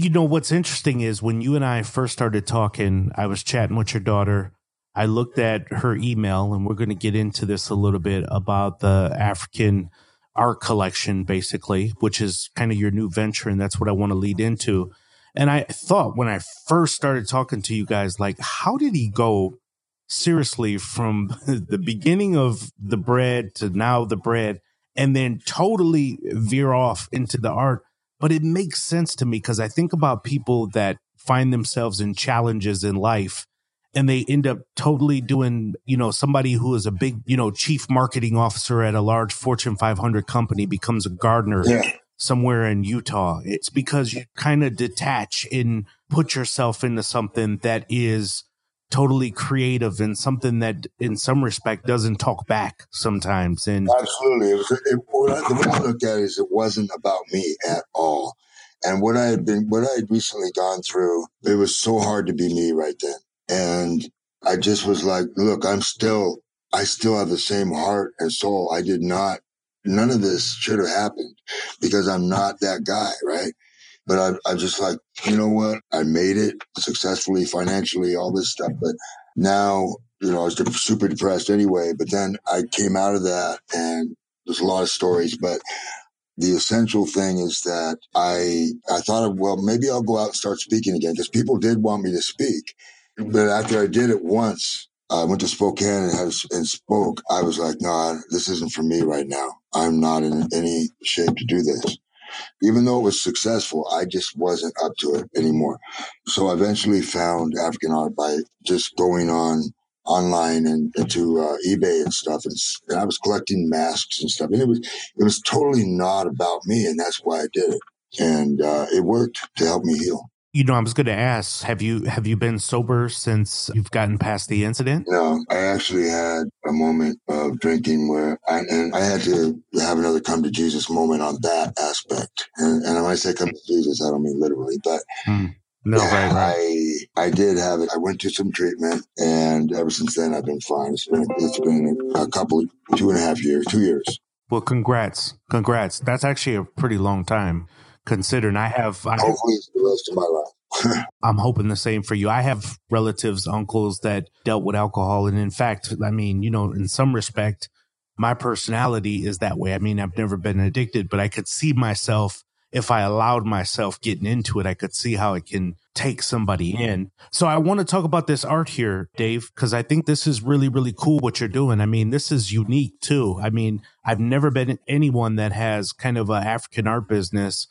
You know, what's interesting is when you and I first started talking, I was chatting with your daughter. I looked at her email, and we're going to get into this a little bit about the African art collection, basically, which is kind of your new venture. And that's what I want to lead into. And I thought when I first started talking to you guys, like, how did he go seriously from *laughs* the beginning of the bread to now the bread and then totally veer off into the art? But it makes sense to me because I think about people that find themselves in challenges in life and they end up totally doing, you know, somebody who is a big, you know, chief marketing officer at a large Fortune 500 company becomes a gardener Yeah. somewhere in Utah. It's because you kind of detach and put yourself into something that is totally creative and something that in some respect doesn't talk back sometimes. And Absolutely. It was, it, the way I look at it is it wasn't about me at all. And what I had been, what I had recently gone through, it was so hard to be me right then. And I just was like, look, I'm still, I still have the same heart and soul. I did not, none of this should have happened because I'm not that guy, right? But I, I just like, you know what? I made it successfully, financially, all this stuff. But now, you know, I was de- super depressed anyway. But then I came out of that and there's a lot of stories, but the essential thing is that I, I thought, well, maybe I'll go out and start speaking again because people did want me to speak. Mm-hmm. But after I did it once, I went to Spokane and had and spoke. I was like, nah, this isn't for me right now. I'm not in any shape to do this. Even though it was successful, I just wasn't up to it anymore. So I eventually found African art by just going on online and into uh, eBay and stuff. And, and I was collecting masks and stuff. And it was, it was totally not about me. And that's why I did it. And uh, it worked to help me heal. You know, I was going to ask, have you have you been sober since you've gotten past the incident? No, I actually had a moment of drinking where I, and I had to have another come to Jesus moment on that aspect. And, and when I say come to Jesus, I don't mean literally, but hmm. No, right, right. I I did have it. I went to some treatment, and ever since then, I've been fine. It's been it's been a couple, two and a half years, two years. Well, congrats, congrats. That's actually a pretty long time, considering I have. I, Hopefully, it's the rest of my life. *laughs* I'm hoping the same for you. I have relatives, uncles that dealt with alcohol, and in fact, I mean, you know, in some respect, my personality is that way. I mean, I've never been addicted, but I could see myself if I allowed myself getting into it. I could see how it can take somebody in. So I want to talk about this art here, Dave, because I think this is really, really cool what you're doing. I mean, this is unique too. I mean, I've never been anyone that has kind of an African art business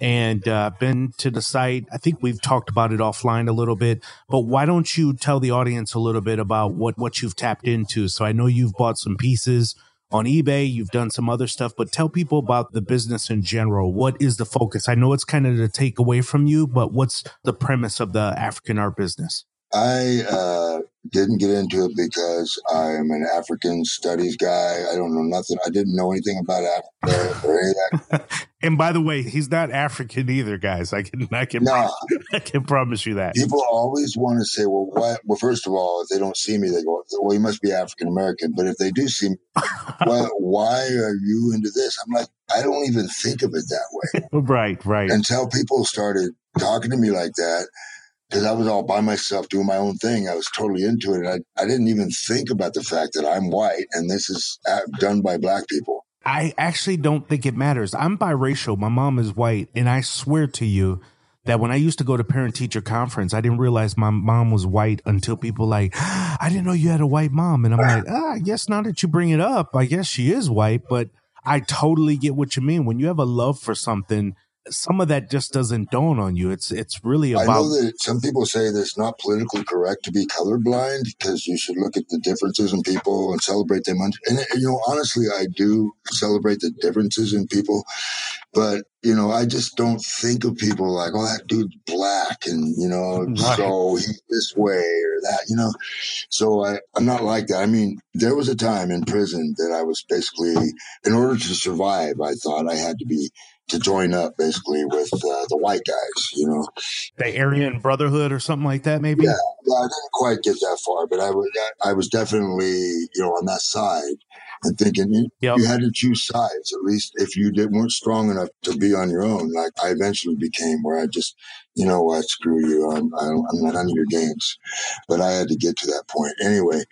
and uh, been to the site. I think we've talked about it offline a little bit, but why don't you tell the audience a little bit about what what you've tapped into? So I know you've bought some pieces on eBay, you've done some other stuff, but tell people about the business in general. What is the focus? I know it's kind of to take away from you, but what's the premise of the African art business? I uh, didn't get into it because I'm an African studies guy. I don't know nothing. I didn't know anything about Africa or any of that. *laughs* And by the way, he's not African either, guys. I can I can No. *laughs* I can promise you that. People always want to say, well, what? Well, first of all, if they don't see me, they go, well, you must be African American. But if they do see me, *laughs* well, why are you into this? I'm like, I don't even think of it that way. Right, right. Until people started talking to me like that, because I was all by myself doing my own thing. I was totally into it. I, I didn't even think about the fact that I'm white and this is uh, done by black people. I actually don't think it matters. I'm biracial. My mom is white, and I swear to you that when I used to go to parent teacher conference, I didn't realize my mom was white until people like, I didn't know you had a white mom. And I'm like, ah, I guess now that you bring it up, I guess she is white, but I totally get what you mean. When you have a love for something, some of that just doesn't dawn on you. It's it's really I about know that some people say that it's not politically correct to be colorblind because you should look at the differences in people and celebrate them. And, and you know, honestly, I do celebrate the differences in people, but you know, I just don't think of people like, oh, that dude's black, and you know, *laughs* Right. so he's this way or that, you know. So I, I'm not like that. I mean, there was a time in prison that I was basically, in order to survive, I thought I had to be to join up basically with uh, the white guys, you know. the Aryan Brotherhood or something like that, maybe. Yeah, I didn't quite get that far, but I was I was definitely you know on that side and thinking you, you had to choose sides at least if you did weren't strong enough to be on your own. Like I eventually became where I just you know what screw you I'm I'm not on your games, but I had to get to that point anyway.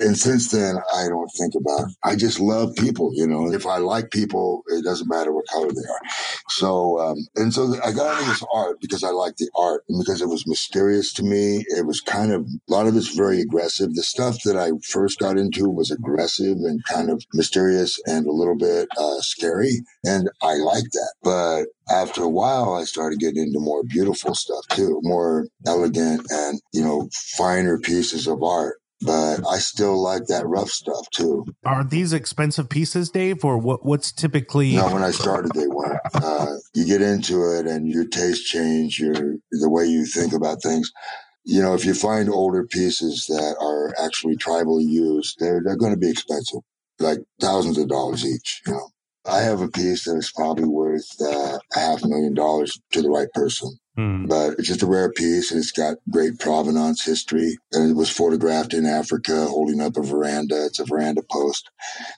And since then, I don't think about. I just love people, you know. If I like people, it doesn't matter what color they are. So, um, and so I got into this art because I like the art and because it was mysterious to me. It was kind of a lot of it's very aggressive. The stuff that I first got into was aggressive and kind of mysterious and a little bit uh, scary, and I like that. But after a while, I started getting into more beautiful stuff too, more elegant and you know finer pieces of art. But I still like that rough stuff too. Are these expensive pieces, Dave, or what? What's typically? No, when I started, they weren't. Uh, you get into it, and your taste change, your the way you think about things. You know, if you find older pieces that are actually tribally used, they're they're going to be expensive, like thousands of dollars each. You know, I have a piece that is probably worth uh, a half million dollars to the right person. Hmm. But it's just a rare piece and it's got great provenance history. And it was photographed in Africa holding up a veranda. It's a veranda post.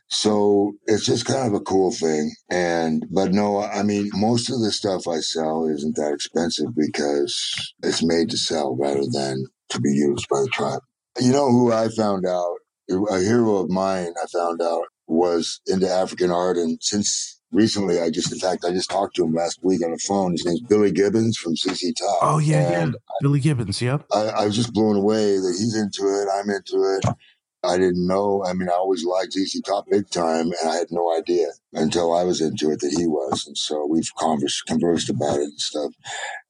So it's just kind of a cool thing. And, but no, I mean, most of the stuff I sell isn't that expensive because it's made to sell rather than to be used by the tribe. You know who I found out, a hero of mine I found out was into African art. And since recently, I just, in fact, I just talked to him last week on the phone. His name's Billy Gibbons from ZZ Top. Oh yeah, yeah. And Billy Gibbons. Yep. I, I was just blown away that he's into it. I'm into it. I didn't know. I mean, I always liked ZZ Top big time, and I had no idea until I was into it that he was. And so we've conversed, conversed about it and stuff.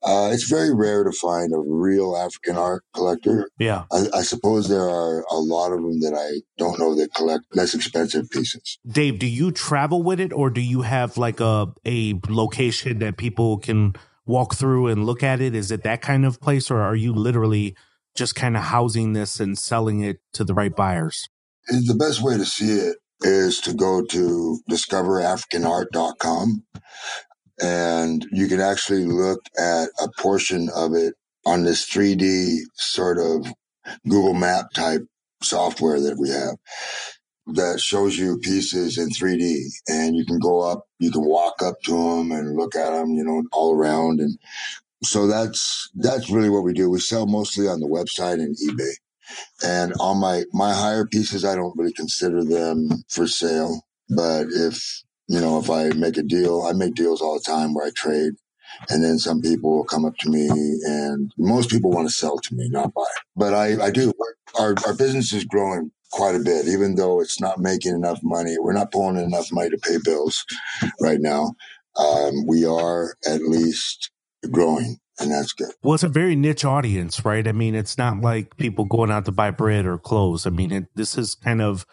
Uh, it's very rare to find a real African art collector. Yeah. I, I suppose there are a lot of them that I don't know that collect less expensive pieces. Dave, do you travel with it, or do you have like a a location that people can walk through and look at it? Is it that kind of place, or are you literally just kind of housing this and selling it to the right buyers? The best way to see it is to go to discoverafricanart.com and you can actually look at a portion of it on this 3D sort of Google Map type software that we have that shows you pieces in 3D and you can go up, you can walk up to them and look at them, you know, all around. And so that's, that's really what we do. We sell mostly on the website and eBay. And on my, my higher pieces, I don't really consider them for sale. But if, you know, if I make a deal, I make deals all the time where I trade. And then some people will come up to me and most people want to sell to me, not buy. But I, I do. Our, our business is growing quite a bit, even though it's not making enough money. We're not pulling in enough money to pay bills right now. Um, we are at least growing and that's good. Well, it's a very niche audience, right? I mean, it's not like people going out to buy bread or clothes. I mean, it, this is kind of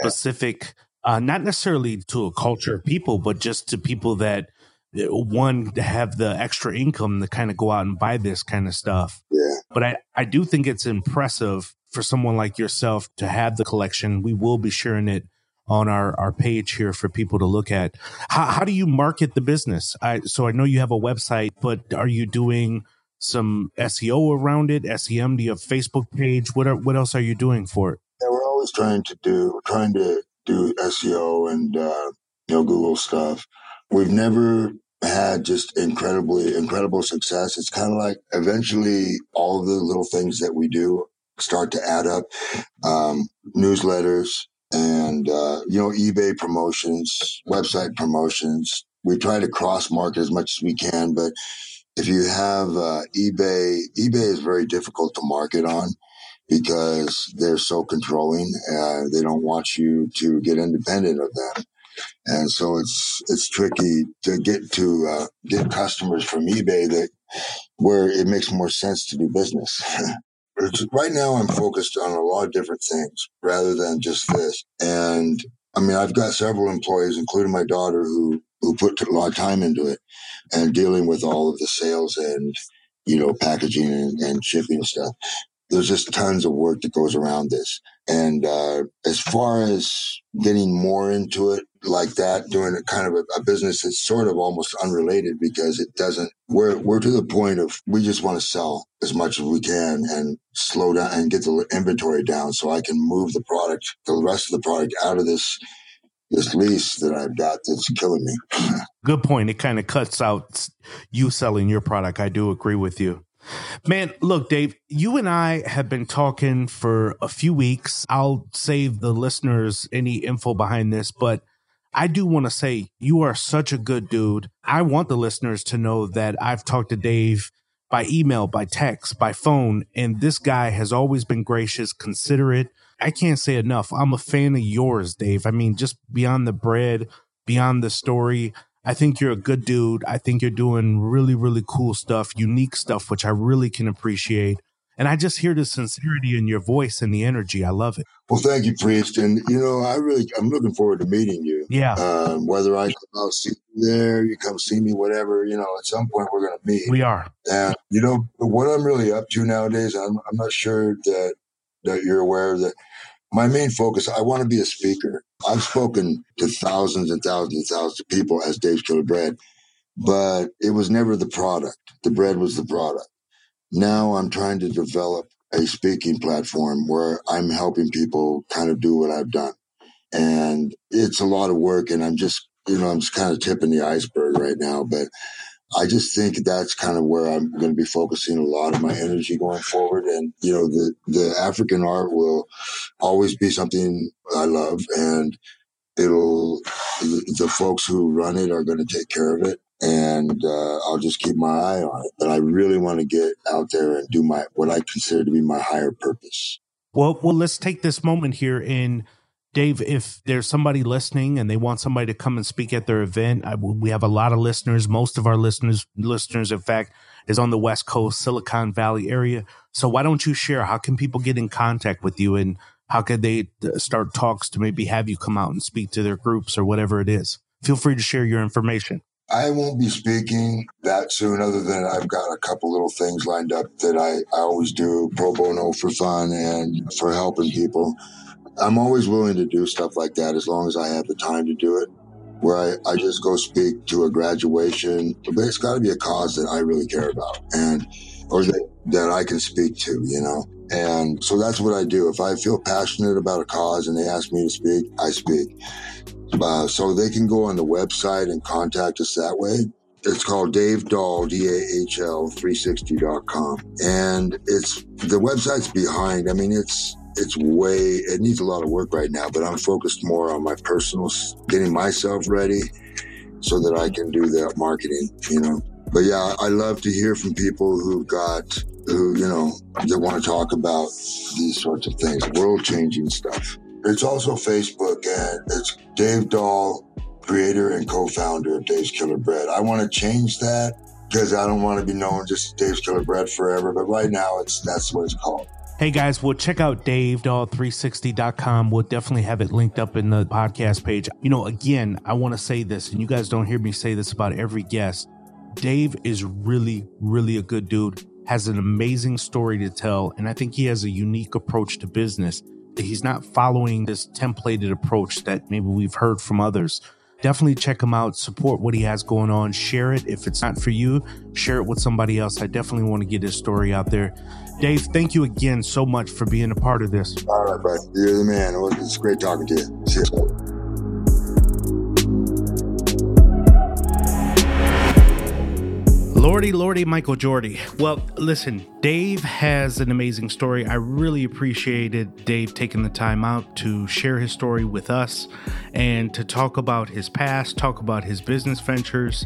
specific, uh, not necessarily to a culture of people, but just to people that one have the extra income to kind of go out and buy this kind of stuff. Yeah. But I, I do think it's impressive for someone like yourself to have the collection. We will be sharing it on our, our page here for people to look at. How, how do you market the business? I, so I know you have a website, but are you doing some SEO around it? SEM? Do you have Facebook page? What are, what else are you doing for it? Yeah, we're always trying to do trying to do SEO and uh, you know Google stuff. We've never had just incredibly incredible success. It's kind of like eventually all the little things that we do start to add up. Um, newsletters and uh, you know eBay promotions, website promotions. We try to cross market as much as we can, but if you have uh, eBay, eBay is very difficult to market on because they're so controlling. Uh, they don't want you to get independent of them. And so it's, it's tricky to get to, uh, get customers from eBay that where it makes more sense to do business. *laughs* right now I'm focused on a lot of different things rather than just this. And I mean, I've got several employees, including my daughter, who who put a lot of time into it and dealing with all of the sales and you know packaging and, and shipping stuff there's just tons of work that goes around this. And uh, as far as getting more into it like that, doing a kind of a, a, business that's sort of almost unrelated because it doesn't. We're we're to the point of we just want to sell as much as we can and slow down and get the inventory down so I can move the product, the rest of the product out of this this lease that I've got that's killing me. *clears throat* Good point. It kind of cuts out you selling your product. I do agree with you. Man, look, Dave, you and I have been talking for a few weeks. I'll save the listeners any info behind this, but I do want to say you are such a good dude. I want the listeners to know that I've talked to Dave by email, by text, by phone, and this guy has always been gracious, considerate. I can't say enough. I'm a fan of yours, Dave. I mean, just beyond the bread, beyond the story. I think you're a good dude. I think you're doing really, really cool stuff, unique stuff, which I really can appreciate. And I just hear the sincerity in your voice and the energy. I love it. Well, thank you, Priest. And you know, I really, I'm looking forward to meeting you. Yeah. Um, whether I come out see you there, you come see me, whatever. You know, at some point we're going to meet. We are. And you know what I'm really up to nowadays. I'm, I'm not sure that that you're aware that my main focus, I want to be a speaker. I've spoken to thousands and thousands and thousands of people as Dave's Killer Bread, but it was never the product. The bread was the product. Now I'm trying to develop a speaking platform where I'm helping people kind of do what I've done. And it's a lot of work and I'm just, you know, I'm just kind of tipping the iceberg right now, but I just think that's kind of where I'm going to be focusing a lot of my energy going forward. And, you know, the, the African art will always be something I love and it'll, the folks who run it are going to take care of it. And, uh, I'll just keep my eye on it. But I really want to get out there and do my, what I consider to be my higher purpose. Well, well, let's take this moment here and Dave, if there's somebody listening and they want somebody to come and speak at their event, I, we have a lot of listeners. Most of our listeners, listeners, in fact, is on the West Coast, Silicon Valley area. So why don't you share? How can people get in contact with you, and how could they uh, start talks to maybe have you come out and speak to their groups or whatever it is? Feel free to share your information. I won't be speaking that soon, other than I've got a couple little things lined up that I, I always do pro bono for fun and for helping people. I'm always willing to do stuff like that as long as I have the time to do it. Where I, I just go speak to a graduation, but it's got to be a cause that I really care about and, or that, that I can speak to, you know? And so that's what I do. If I feel passionate about a cause and they ask me to speak, I speak. Uh, so they can go on the website and contact us that way. It's called Dave Dahl, D-A-H-L 360.com. And it's, the website's behind. I mean, it's, it's way, it needs a lot of work right now, but I'm focused more on my personal, getting myself ready so that I can do that marketing, you know. But yeah, I love to hear from people who've got, who, you know, that want to talk about these sorts of things, world changing stuff. It's also Facebook and it's Dave Dahl, creator and co-founder of Dave's Killer Bread. I want to change that because I don't want to be known just Dave's Killer Bread forever. But right now, it's that's what it's called. Hey guys, we'll check out DaveDahl360.com. We'll definitely have it linked up in the podcast page. You know, again, I want to say this, and you guys don't hear me say this about every guest. Dave is really, really a good dude, has an amazing story to tell, and I think he has a unique approach to business. He's not following this templated approach that maybe we've heard from others. Definitely check him out, support what he has going on, share it. If it's not for you, share it with somebody else. I definitely want to get his story out there. Dave, thank you again so much for being a part of this. All right, bud. You're the man. It's great talking to you. See you. Lordy, Lordy, Michael Jordy. Well, listen, Dave has an amazing story. I really appreciated Dave taking the time out to share his story with us and to talk about his past, talk about his business ventures.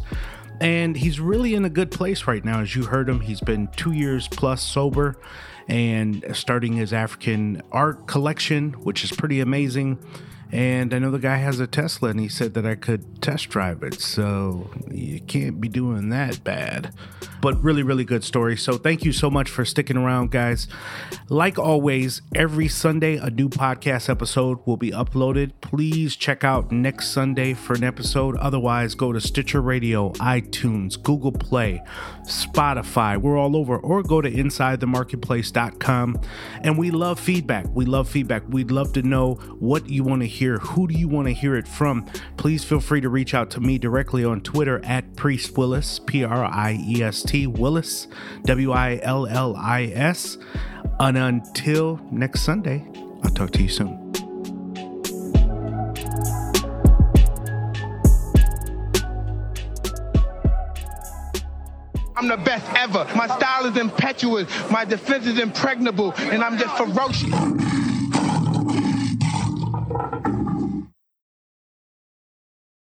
And he's really in a good place right now. As you heard him, he's been two years plus sober and starting his African art collection, which is pretty amazing. And I know the guy has a Tesla and he said that I could test drive it. So you can't be doing that bad. But really, really good story. So thank you so much for sticking around, guys. Like always, every Sunday, a new podcast episode will be uploaded. Please check out next Sunday for an episode. Otherwise, go to Stitcher Radio, iTunes, Google Play, Spotify. We're all over. Or go to InsideTheMarketplace.com. And we love feedback. We love feedback. We'd love to know what you want to hear hear? Who do you want to hear it from? Please feel free to reach out to me directly on Twitter at Priest Willis, P R I E S T Willis, W I L L I S. And until next Sunday, I'll talk to you soon. I'm the best ever. My style is impetuous. My defense is impregnable. And I'm just ferocious.